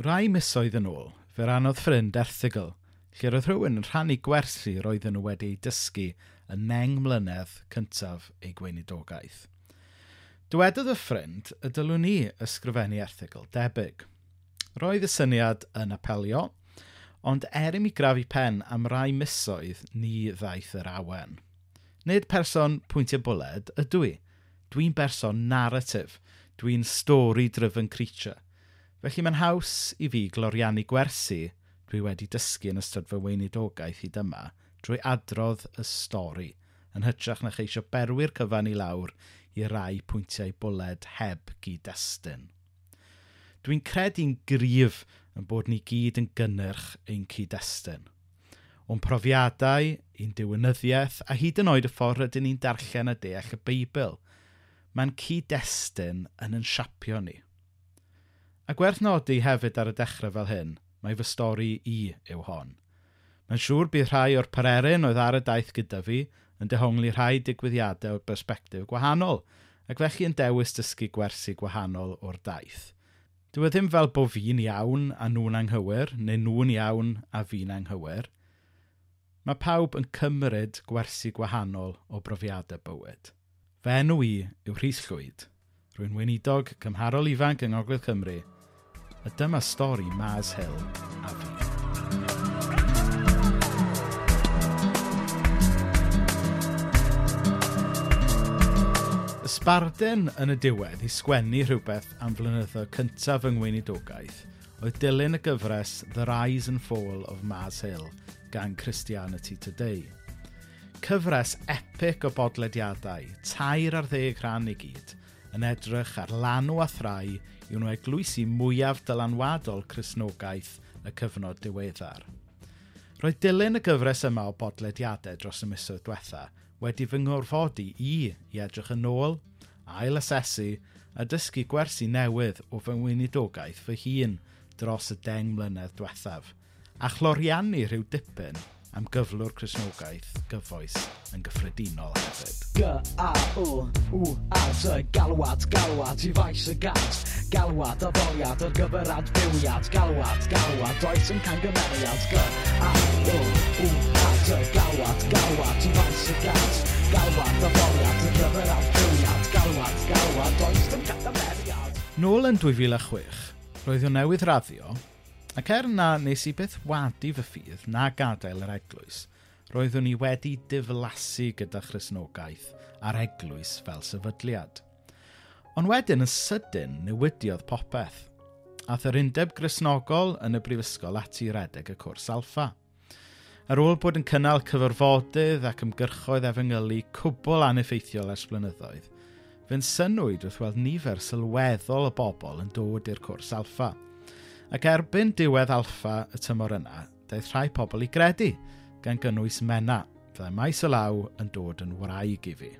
Rai misoedd yn ôl, fe ranodd ffrind erthigol, lle roedd rhywun yn rhannu gwersi roedden nhw wedi ei dysgu y neng mlynedd cyntaf ei gweinidogaeth. Dywedodd y ffrind y dylwn ni ysgrifennu erthigol debyg. Roedd y syniad yn apelio, ond er i mi grafu pen am rai misoedd ni ddaeth yr awen. Nid person pwyntiau bwled ydw i. Dwi'n berson narratif. Dwi'n stori driven creature. Felly mae'n haws i fi gloriannu gwersi dwi wedi dysgu yn ystod fy weinidogaeth i dyma drwy adrodd y stori yn hytrach na cheisio berwi'r cyfan i lawr i rai pwyntiau bwled heb gyd-destun. Dwi'n credu'n gryf yn bod ni gyd yn gynnyrch ein cyd-destun. O'n profiadau, ein diwynyddiaeth, a hyd yn oed y ffordd ydyn ni'n darllen a deall y Beibl. Mae'n cyd-destun yn yn siapio ni. A gwerth nodi hefyd ar y dechrau fel hyn, mae fy stori i yw hon. Mae'n siŵr bydd rhai o'r pererin oedd ar y daith gyda fi yn dehongli rhai digwyddiadau o'r bersbectif gwahanol, ac felly yn dewis dysgu gwersi gwahanol o'r daith. Dwi e ddim fel bod fi'n iawn a nhw'n anghywir, neu nhw'n iawn a fi'n anghywir. Mae pawb yn cymryd gwersi gwahanol o brofiadau bywyd. Fe enw i yw Rhys Llwyd, rwy'n weinidog cymharol ifanc yng Ngogledd Cymru, A dyma stori Mars Hill a fi. Ysbarden yn y diwedd i sgwennu rhywbeth am flynyddoedd cyntaf yng ngweinidogaeth oedd dilyn y gyfres The Rise and Fall of Mars Hill gan Christianity Today. Cyfres epic o bodlediadau, tair ar ddeg rhan i gyd – yn edrych ar lanw a thrai i wna eglwysi mwyaf dylanwadol Cresnogaeth y cyfnod diweddar. Roedd dilyn y gyfres yma o bodlediadau dros y misoedd diwetha wedi fy ngorfodi i i edrych yn ôl, ail-asesu a dysgu gwersi newydd o fy ngweinidogaeth fy hun dros y deng mlynedd diwethaf, a chloriannu rhyw dipyn am gyflwr Cresnogaeth gyfoes yn gyffredinol hefyd. G A O W A T Galwad, galwad, i faes y gat Galwad, addoliad, ar gyfer bywiad. Galwad, galwad, does yn cangymeriad G A O W A T Galwad, galwad, i faes y gat Galwad, addoliad, ar gyfer bywiad. Galwad, galwad, does yn cangymeriad Nôl yn 2006, roedd o newydd raddio Ac er na nes i byth wadu fy ffydd na gadael yr eglwys, roeddwn i wedi diflasu gyda chrysnogaeth a'r eglwys fel sefydliad. Ond wedyn yn sydyn newidiodd popeth. Ath yr undeb grisnogol yn y brifysgol ati redeg y cwrs alfa. Ar ôl bod yn cynnal cyfarfodydd ac ymgyrchoedd efengylu cwbl aneffeithiol ers blynyddoedd, fe'n synwyd wrth weld nifer sylweddol o bobl yn dod i'r cwrs alfa. – Ac erbyn diwedd alfa y tymor yna, daeth rhai pobl i gredu, gan gynnwys mena, fyddai maes y law yn dod yn wraig i fi.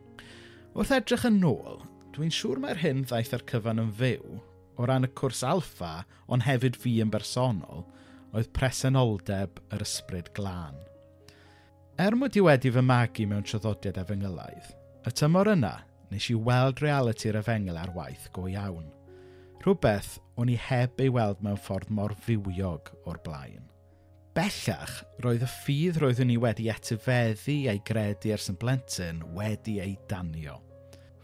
Wrth edrych yn ôl, dwi'n siŵr mae'r hyn ddaeth ar cyfan yn fyw o ran y cwrs alfa, ond hefyd fi yn bersonol, oedd presenoldeb yr ysbryd glân. Er mod i wedi fy magu mewn traddodiad efengylaidd, y tymor yna nes i weld reality'r efengel ar waith go iawn. Rhywbeth o'n i heb ei weld mewn ffordd mor fywiog o'r blaen. Bellach, roedd y ffydd roeddwn ni wedi etifeddu a'i gredu ers yn blentyn wedi ei danio.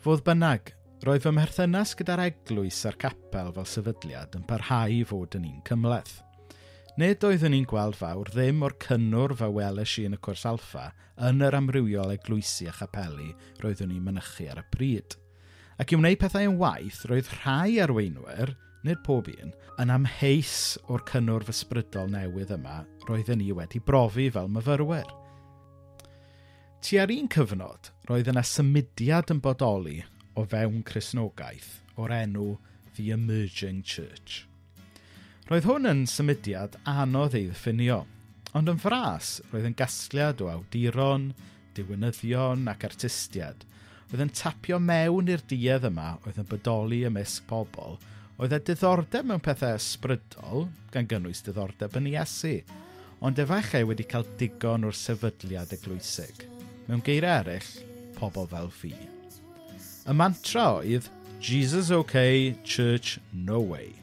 Fodd bynnag, roedd fy mherthynas gyda'r eglwys a'r capel fel sefydliad yn parhau i fod yn un cymleth. Nid oeddwn ni'n gweld fawr ddim o'r cynnwr fe welesh i yn y cwrs alfa yn yr amrywiol eglwysi a chapelu roeddwn ni'n mynychu ar y pryd. Ac i wneud pethau yn waith, roedd rhai arweinwyr – nid pob un, yn amheus o'r cynnwrf ysbrydol newydd yma roedden ni wedi brofi fel myfyrwyr. Tu ar un cyfnod, roedd yna symudiad yn bodoli o fewn Cresnogaeth o'r enw The Emerging Church. Roedd hwn yn symudiad anodd ei ddiffinio, ond yn fras roedd yn gasgliad o awduron, diwynyddion ac artistiad – oedd yn tapio mewn i'r diedd yma oedd yn bodoli ymysg pobl Oedd e diddordeb mewn pethau ysbrydol, gan gynnwys diddordeb yn Iesu, ond efallai wedi cael digon o'r sefydliad eglwysig. Mewn geiriau eraill, pobl fel fi. Y mantra oedd, Jesus OK, Church No Way.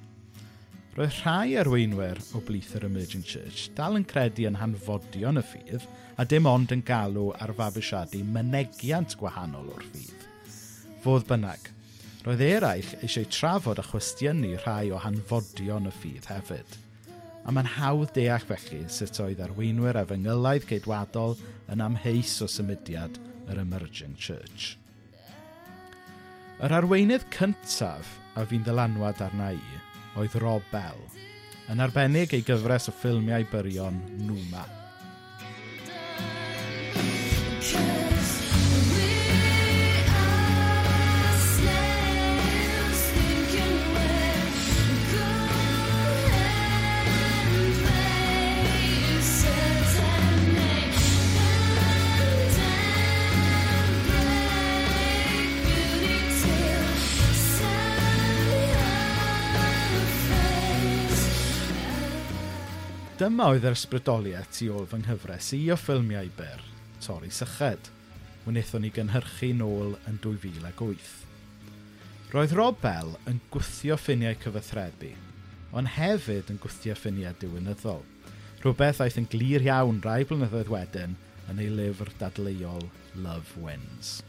Roedd rhai arweinwyr o blith yr Emerging Church dal yn credu yn hanfodion y ffydd a dim ond yn galw ar fabwysiadu mynegiant gwahanol o'r ffydd. Fodd bynnag, Roedd eraill eisiau trafod a chwestiynu rhai o hanfodion y ffydd hefyd. A mae'n hawdd deall felly sut oedd arweinwyr a efengylau ceidwadol yn amheus o symudiad yr Emerging Church. Yr arweinydd cyntaf a fi'n ddylanwad arna i oedd Rob Bell, yn arbennig ei gyfres o ffilmiau byrion Numa. Dyma oedd yr ysbrydoliaeth tu ôl fy nghyfres i o ffilmiau byr, Torri Syched, wnaethon ni gynhyrchu nôl yn 2008. Roedd Rob Bell yn gwthio ffiniau cyfathrebu, ond hefyd yn gwthio ffiniau diwynyddol. Rhywbeth aeth yn glir iawn rai blynyddoedd wedyn yn ei lyfr dadleuol Love Wins.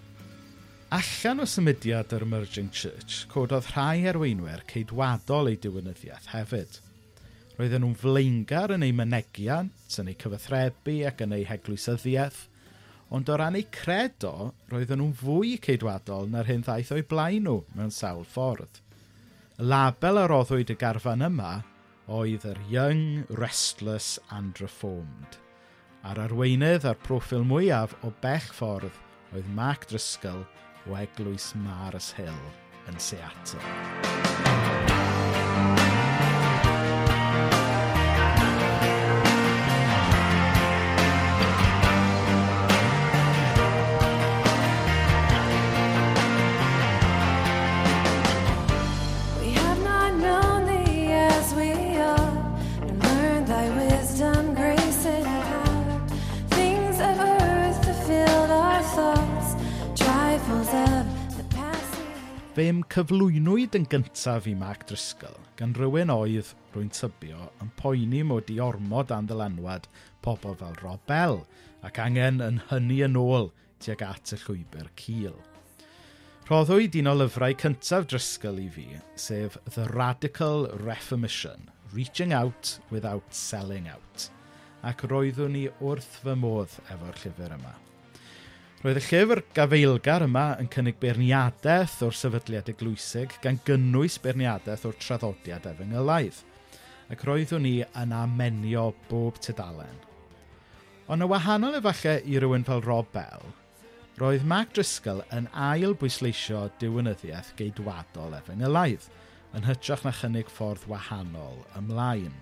Allan o symudiad yr Emerging Church, cododd rhai arweinwyr ceidwadol ei diwynyddiaeth hefyd – Roedden nhw'n flaengar yn eu mynegiant, yn eu cyfathrebu ac yn eu heglwysyddiaeth, ond o ran eu credo, roedden nhw'n fwy ceidwadol na'r hyn ddaeth o'i blaen nhw mewn sawl ffordd. Y label a roddwyd y garfan yma oedd yr Young, Restless and Reformed. A'r arweinydd a'r proffil mwyaf o bech ffordd oedd Mark Driscoll o Eglwys Mars Hill yn Seattle. Fe ym cyflwynwyd yn gyntaf i Mac Driscoll, gan rywun oedd rwy'n tybio yn poeni mod i ormod am ddylanwad pobl fel Rob Bell, ac angen yn hynny yn ôl tuag at y llwybr cil. Rhoddwyd un o lyfrau cyntaf Driscoll i fi, sef The Radical Reformation, Reaching Out Without Selling Out, ac roeddwn ni wrth fy modd efo'r llyfr yma. Roedd y llyfr gafeilgar yma yn cynnig beirniadaeth o'r sefydliad eglwysig gan gynnwys beirniadaeth o'r traddodiad efengelaidd, ac roeddwn ni yn amenio bob tudalen. Ond y wahanol efallai i rywun fel Rob Bell, roedd Mac Driscoll yn ail bwysleisio diwynyddiaeth geidwadol efengelaidd, yn hytrach na chynnig ffordd wahanol ymlaen.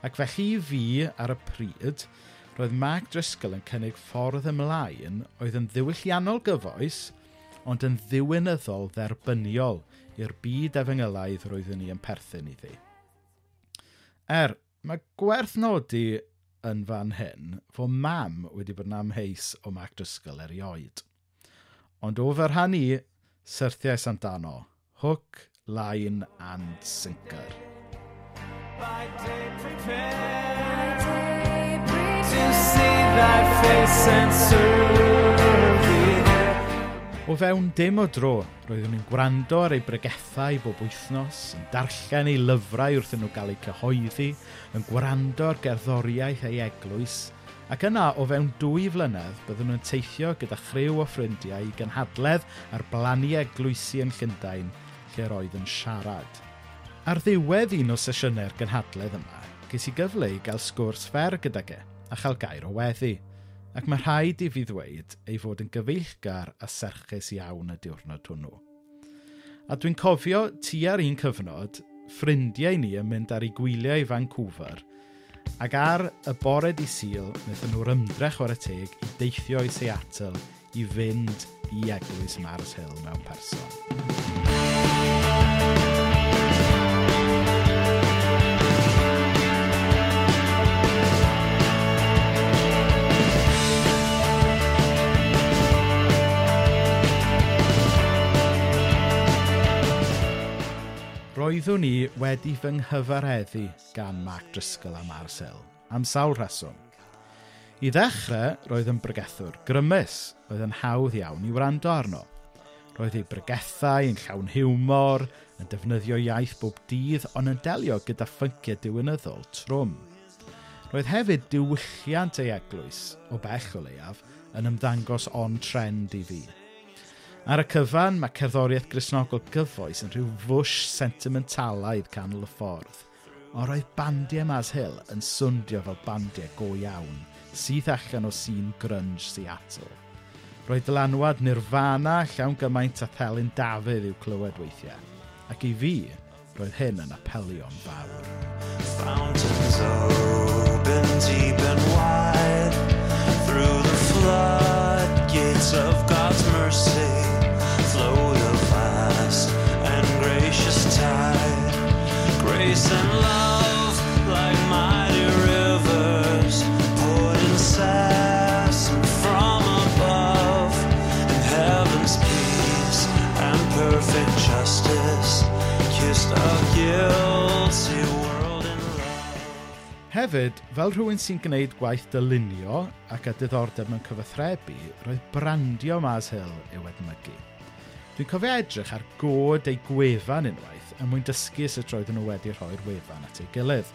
Ac felly fi, ar y pryd, roedd Mark Driscoll yn cynnig ffordd ymlaen oedd yn ddiwylliannol gyfoes, ond yn ddiwynyddol dderbyniol i'r byd efengylaidd roeddwn ni yn perthyn iddi. Er, mae gwerth nodi yn fan hyn fod mam wedi bod yn amheis o Mac Driscoll erioed. Ond o ferhan ni, syrthiau Santano, hook, line and sinker. By day prepare. O fewn dim o dro, roeddwn ni'n gwrando ar ei bregethau bob wythnos, yn darllen ei lyfrau wrth nhw gael eu cyhoeddi, yn gwrando ar gerddoriaeth ei eglwys, ac yna o fewn dwy flynedd byddwn nhw'n teithio gyda chryw o ffrindiau i gynhadledd ar blannu eglwysi yn Llundain lle roedd yn siarad. Ar ddiwedd un o sesiynau'r gynhadledd yma, ges i gyfle i gael sgwrs fer gyda ge a chael gair o weddi, ac mae rhaid i fi ddweud ei fod yn gyfeillgar a serchus iawn y diwrnod hwnnw. A dwi'n cofio tua'r un cyfnod, ffrindiau ni yn mynd ar ei gwyliau i Vancouver, ac ar y bore di syl, wnaethon nhw'r ymdrech o'r y teg i deithio i Seattle i fynd i eglwys Mars Hill mewn person. roeddwn i wedi fy nghyfareddu gan Mark Driscoll a Marcel, am sawl rheswm. I ddechrau, roedd yn bregethwr grymus, roedd yn hawdd iawn i wrando arno. Roedd ei bregethau yn llawn hiwmor, yn defnyddio iaith bob dydd, ond yn delio gyda ffynciau diwynyddol trwm. Roedd hefyd diwylliant ei eglwys, o bell o leiaf, yn ymddangos on trend i fi. Ar y cyfan, mae cerddoriaeth grisnogol gyfoes yn rhyw fwsh sentimentalaidd canol y ffordd. Ond roedd bandiau Mas Hill yn swndio fel bandiau go iawn, sydd allan o sîn grunge Seattle. Roedd dylanwad Nirvana llawn gymaint a Thelyn Dafydd i'w clywed weithiau. Ac i fi, roedd hyn yn apelio'n fawr. Fountains open deep and wide Through the floodgates of God's mercy slow the fast and gracious tide. Grace and love, like mighty rivers, poured incessant from above. And heaven's peace and perfect justice kissed our guilty world in love. Hefyd, fel rhywun sy'n gwneud gwaith dylunio ac a diddordeb mewn cyfathrebu, roedd brandio Mars Hill i'w edmygu. Dwi'n cofio edrych ar god ei gwefan unwaith yn mwyn dysgu sut roedden nhw wedi rhoi'r wefan at ei gilydd.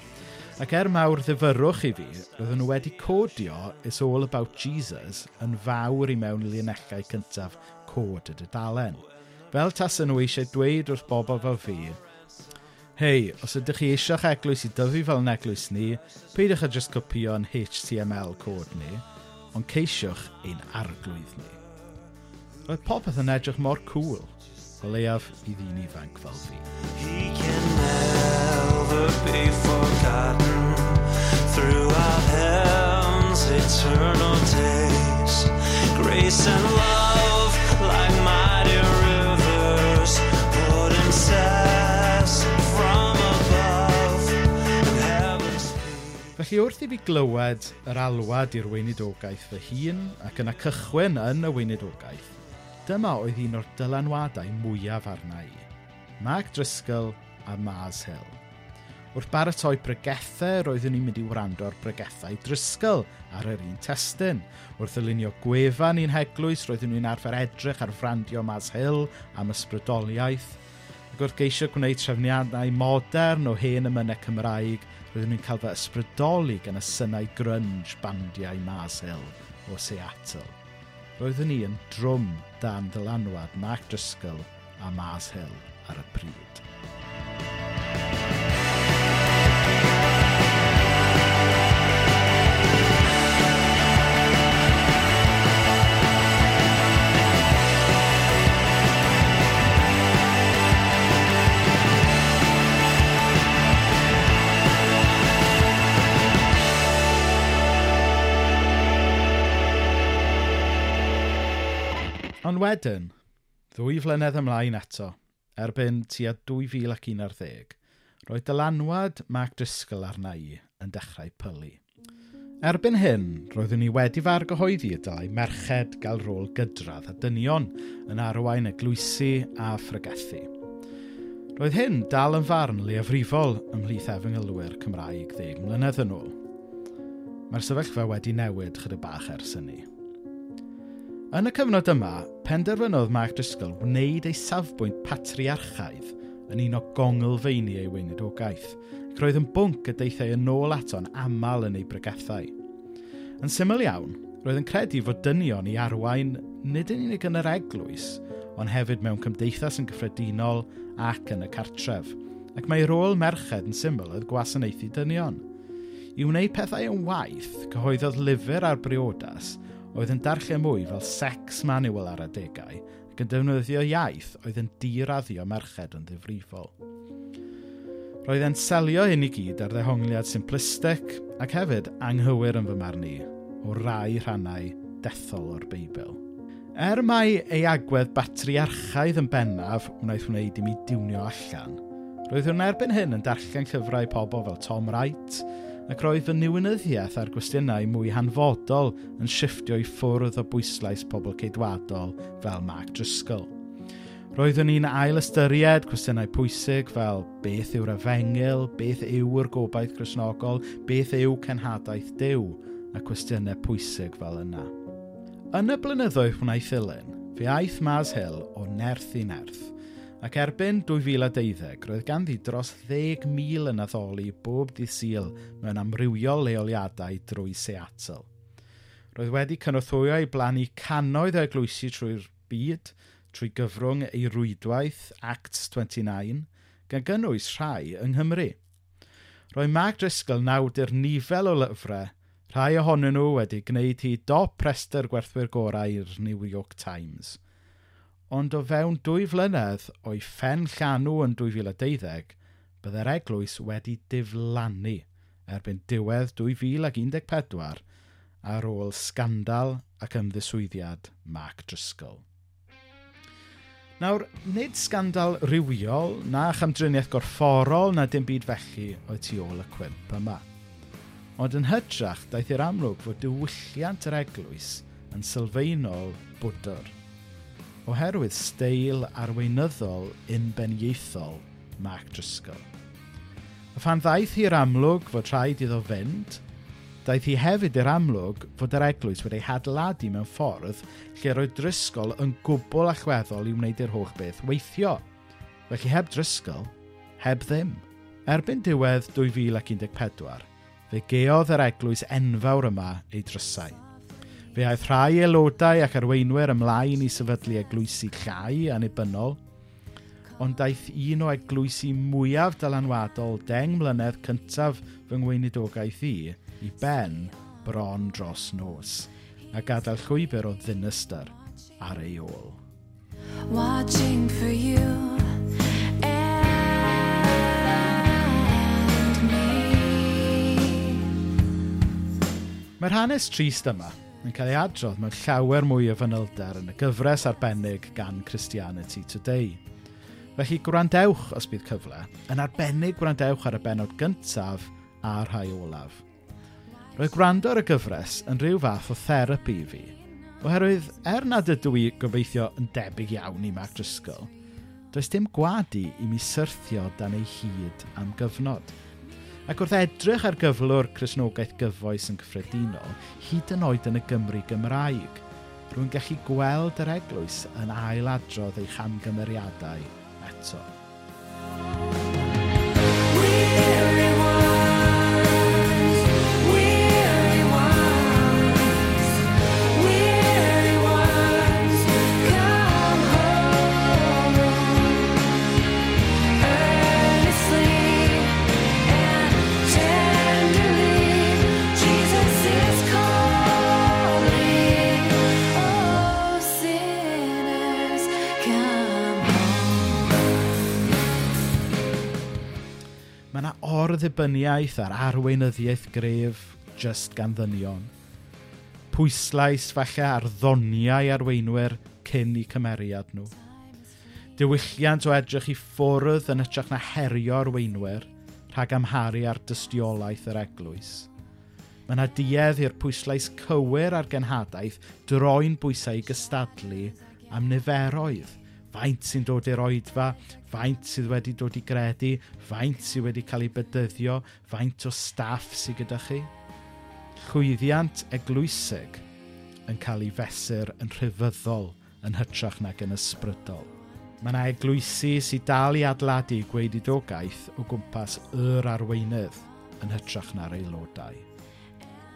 Ac er mawr ddifyrwch i fi, roedden nhw wedi codio It's All About Jesus yn fawr i mewn linellau cyntaf cod y dudalen. Fel tas nhw eisiau dweud wrth bobl fel fi, Hei, os ydych chi eisiau'ch eglwys i dyfu fel yn eglwys ni, peidiwch â just copio'n HTML cod ni, ond ceisiwch ein arglwydd ni. Roedd popeth yn edrych mor cŵl, cool, o leiaf i ddyn ifanc fel fi. He can never be forgotten. Throughout heaven's eternal days Grace and love like mighty rivers Poured in from above. Felly wrth i fi glywed yr alwad i'r weinidogaeth fy hun ac yna cychwyn yn y weinidogaeth, Dyma oedd un o'r dylanwadau mwyaf arna i. Mag Driscoll a Mars Hill. Wrth baratoi bregethau, roeddwn i'n mynd i wrando ar bregethau Driscoll ar yr un testyn. Wrth ylunio gwefan i'n heglwys, roeddwn i'n arfer edrych ar frandio Mars Hill am ysbrydoliaeth. Ac wrth geisio gwneud trefniadau modern o hen ymynau Cymraeg, roeddwn i'n cael fy ysbrydoli gan y synnau grunge bandiau Mars Hill o Seattle. Roeddwn i yn drwm dan dylanwad Mark Driscoll a Mars Hill ar y pryd. Ond wedyn, ddwy flynedd ymlaen eto, erbyn tua 2011, roedd dylanwad Mac Driscoll arna i yn dechrau pylu. Erbyn hyn, roeddwn ni wedi fargyhoeddi y dylai merched gael rôl gydradd a dynion yn arwain eglwysu a phrygethu. Roedd hyn dal yn farn leiafrifol ymhlith ef yngylwyr Cymraeg ddeg mlynedd yn ôl. Mae'r sefyllfa wedi newid chydig bach ers hynny. Yn y cyfnod yma, penderfynodd Mark Driscoll wneud ei safbwynt patriarchaidd yn un o gongylfeini ei weinidogaeth, ac roedd yn bwnc y deithau yn ôl ato'n aml yn ei bregethau. Yn syml iawn, roedd yn credu fod dynion i arwain nid yn unig yn yr eglwys, ond hefyd mewn cymdeithas yn gyffredinol ac yn y cartref, ac mae rôl merched yn syml oedd gwasanaethu dynion. I wneud pethau yn waith, cyhoeddodd lyfr ar briodas oedd yn darllen mwy fel sex manual ar adegau ac yn defnyddio iaith oedd yn diraddio merched yn ddifrifol. Roedd e'n selio hyn i gyd ar ddehongliad simplistic ac hefyd anghywir yn fy marn i o rai rhannau dethol o'r Beibl. Er mai ei agwedd batriarchaidd yn bennaf wnaeth wneud i mi diwnio allan, roedd hwn erbyn hyn yn darllen llyfrau pobl fel Tom Wright, ac roedd fy niwynyddiaeth ar gwestiynau mwy hanfodol yn sifftio i ffwrdd o bwyslais pobl ceidwadol fel Mark Driscoll. Roeddwn ni'n ail ystyried cwestiynau pwysig fel beth yw'r efengil, beth yw'r gobaith grisnogol, beth yw cenhadaeth Dyw, a cwestiynau pwysig fel yna. Yn y blynyddoedd wnaeth ddilyn, fe aeth Mas Hill o nerth i nerth. Ac erbyn 2012, roedd ganddi dros 10,000 yn addoli bob dydd syl mewn amrywiol leoliadau drwy Seattle. Roedd wedi cynorthwyo i blannu cannoedd o eglwysi trwy'r byd, trwy gyfrwng ei rwydwaith Acts 29, gan gynnwys rhai yng Nghymru. Roedd Mag Driscoll nawdur nifel o lyfrau, rhai ohonyn nhw wedi gwneud hi dop rester gwerthwyr gorau i'r New York Times – ond o fewn dwy flynedd o'i ffen llanw yn 2012, byddai'r eglwys wedi diflannu erbyn diwedd 2014 ar ôl scandal ac ymddiswyddiad Mark Driscoll. Nawr, nid scandal rywiol na chymdriniaeth gorfforol na dim byd felly oedd tu ôl y cwimp yma. Ond yn hytrach, daeth i'r amlwg fod diwylliant yr eglwys yn sylfaenol bwdwr – oherwydd steil arweinyddol unbeniaethol Mark Driscoll. A phan ddaeth hi'r amlwg fod rhaid iddo fynd, daeth hi hefyd i'r amlwg fod yr eglwys wedi'i hadladu mewn ffordd lle roedd Driscoll yn gwbl allweddol i wneud i'r holl beth weithio. Felly heb Driscoll, heb ddim. Erbyn diwedd 2014, fe geodd yr eglwys enfawr yma ei drysau. Fe aeth rhai aelodau ac arweinwyr ymlaen i sefydlu eglwysi llai anibynnol, ond daeth un o eglwysi mwyaf dylanwadol deng mlynedd cyntaf fy ngweinidogaeth i i ben bron dros nos a gadael llwybr o ddinistyr ar ei ôl. Watching for you Mae'r hanes trist yma yn cael ei adrodd mewn llawer mwy o fanylder yn y gyfres arbennig gan Christianity Today. Felly gwrandewch os bydd cyfle, yn arbennig gwrandewch ar y benod gyntaf a'r rhai olaf. Roedd gwrando ar y gyfres yn rhyw fath o therapi i fi, oherwydd er nad ydw i gobeithio yn debyg iawn i Mac Driscoll, does dim gwadu i mi syrthio dan ei hyd am gyfnod – Ac wrth edrych ar gyflwr Cresnogaeth gyfoes yn cyffredinol, hyd yn oed yn y Gymru Gymraeg, rwy'n gallu gweld yr eglwys yn ailadrodd ei chamgymeriadau eto. ddibyniaeth ar arweinyddiaeth gref just gan ddynion. Pwyslais falle ar ddoniau arweinwyr cyn i cymeriad nhw. Diwylliant o edrych i ffwrdd yn ytrach na herio arweinwyr rhag amharu ar dystiolaeth yr eglwys. Mae yna duedd i'r pwyslais cywir ar genhadaeth droi'n bwysau i gystadlu am niferoedd faint sy'n dod i'r oedfa, faint sydd wedi dod i gredu, faint sydd wedi cael ei bydyddio, faint o staff sydd gyda chi. Chwyddiant eglwysig yn cael ei fesur yn rhyfyddol yn hytrach nag yn ysbrydol. Mae yna eglwysi sydd dal i adladu gweididogaeth o gwmpas yr arweinydd yn hytrach na'r aelodau.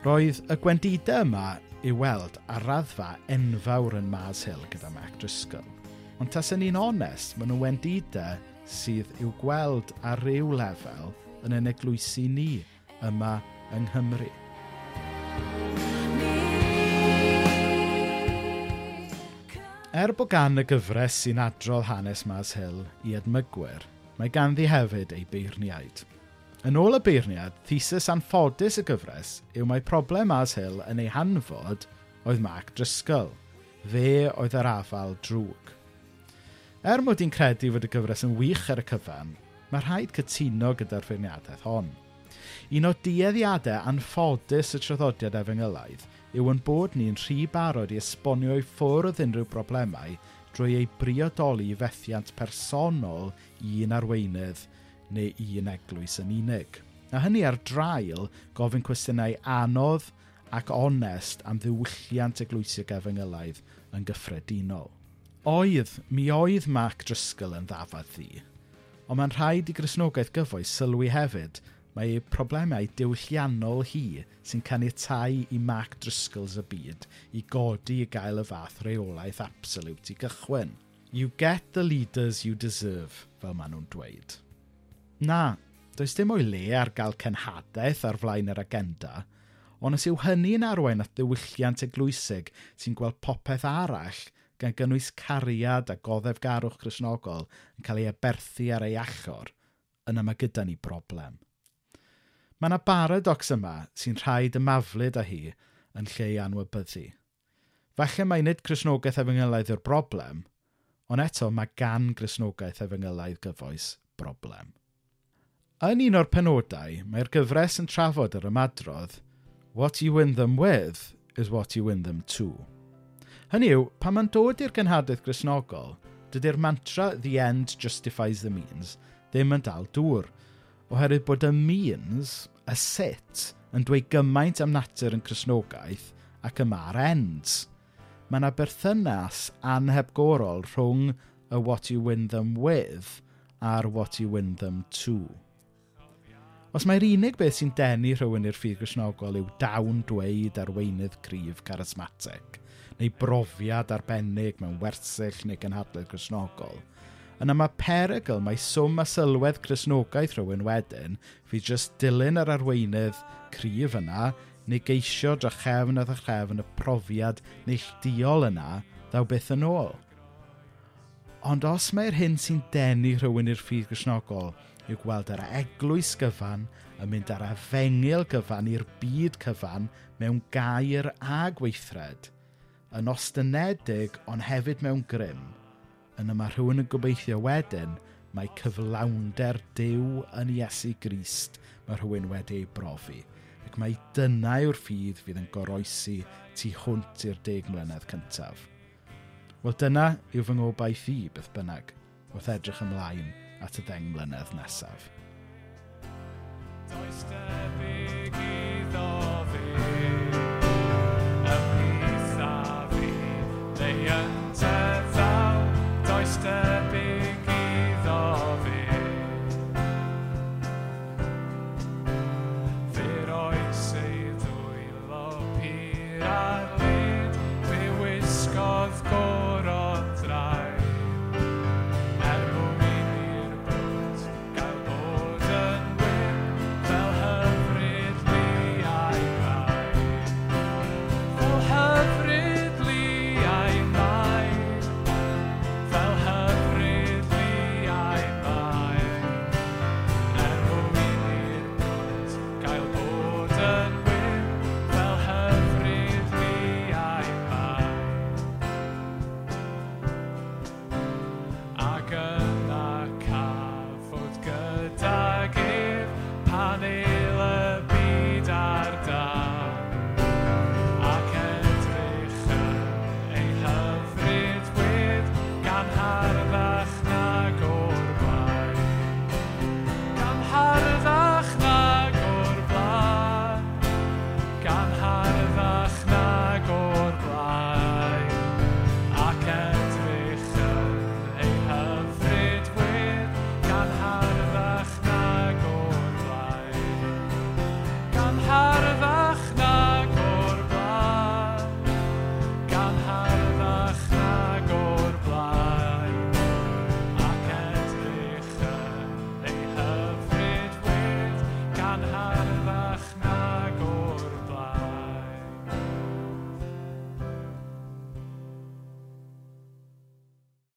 Roedd y gwendidau yma i weld ar raddfa enfawr yn Mars Hill gyda Mac Driscoll Ond tas yn un onest, maen nhw wendidau sydd i'w gweld ar ryw lefel yn yn eglwysu ni yma yng Nghymru. Er bod gan y gyfres sy'n adrodd hanes Mas Hill i edmygwyr, mae ganddi hefyd ei beirniaid. Yn ôl y beirniad, thesis anffodus y gyfres yw mae problem Mas Hill yn ei hanfod oedd Mac Driscoll. Fe oedd yr afal drwg. Er mod i'n credu fod y gyfres yn wych ar y cyfan, mae rhaid cytuno gyda'r ffeirniadaeth hon. Un o dueddiadau anffodus y traddodiad er efengelaidd yw yn bod ni'n rhy barod i esbonio i ffwrdd unrhyw broblemau drwy ei briodoli i fethiant personol un arweinydd neu un eglwys yn unig. A hynny ar drail gofyn cwestiynau anodd ac onest am ddiwylliant eglwysig er efengelaidd yn gyffredinol. Oedd, mi oedd Mac Driscoll yn ddafad ddi, ond mae'n rhaid i grisnogaeth gyfoes sylwi hefyd mae ei problemau diwylliannol hi sy'n caniatau i Mac Driscolls y byd i godi i gael y fath reolaeth absolute i gychwyn. You get the leaders you deserve, fel maen nhw'n dweud. Na, does dim o'i le ar gael cenhadaeth ar flaen yr agenda, ond os yw hynny'n arwain at ddiwylliant eglwysig sy'n gweld popeth arall gan gynnwys cariad a goddef garwch chrysnogol yn cael ei aberthu ar ei achor, yna mae gyda ni broblem. Mae yna baradox yma sy'n rhaid ymaflid â hi yn lle i anwybyddu. Falle mae nid grisnogaeth efengylaidd yw'r broblem, ond eto mae gan grisnogaeth efengylaidd gyfoes broblem. Yn un o'r penodau, mae'r gyfres yn trafod yr ymadrodd, What you win them with is what you win them to. Hynny yw, pan mae'n dod i'r gynhadaeth grisnogol, dydy'r mantra the end justifies the means ddim yn dal dŵr, oherwydd bod y means, y sut, yn dweud gymaint am natur yn chrysnogaeth ac yma'r ends. Mae yna berthynas anhebgorol rhwng y what you win them with a'r what you win them to. Os mae'r unig beth sy'n denu rhywun i'r ffydd grisnogol yw dawn dweud arweinydd cryf charismatic, neu brofiad arbennig mewn wersyll neu gynhadledd grisnogol, yna mae perygl mae swm a sylwedd crisnogaeth rhywun wedyn fi jyst dilyn yr arweinydd cryf yna neu geisio dra chefn a dra chefn y profiad neilldiol yna ddaw byth yn ôl. Ond os mae'r hyn sy'n denu rhywun i'r ffydd grisnogol yw gweld yr eglwys gyfan yn mynd ar efengil gyfan i'r byd cyfan mewn gair a gweithred, yn ostynedig ond hefyd mewn grym, yna mae rhywun yn gobeithio wedyn mae cyflawnder Dyw yn Iesu Grist mae rhywun wedi ei brofi. Ac mae dyna yw'r ffydd fydd yn goroesi tu hwnt i'r deg mlynedd cyntaf. Wel dyna yw fy ngobaith i beth bynnag wrth edrych ymlaen at y ddeng mlynedd nesaf. Does debyg i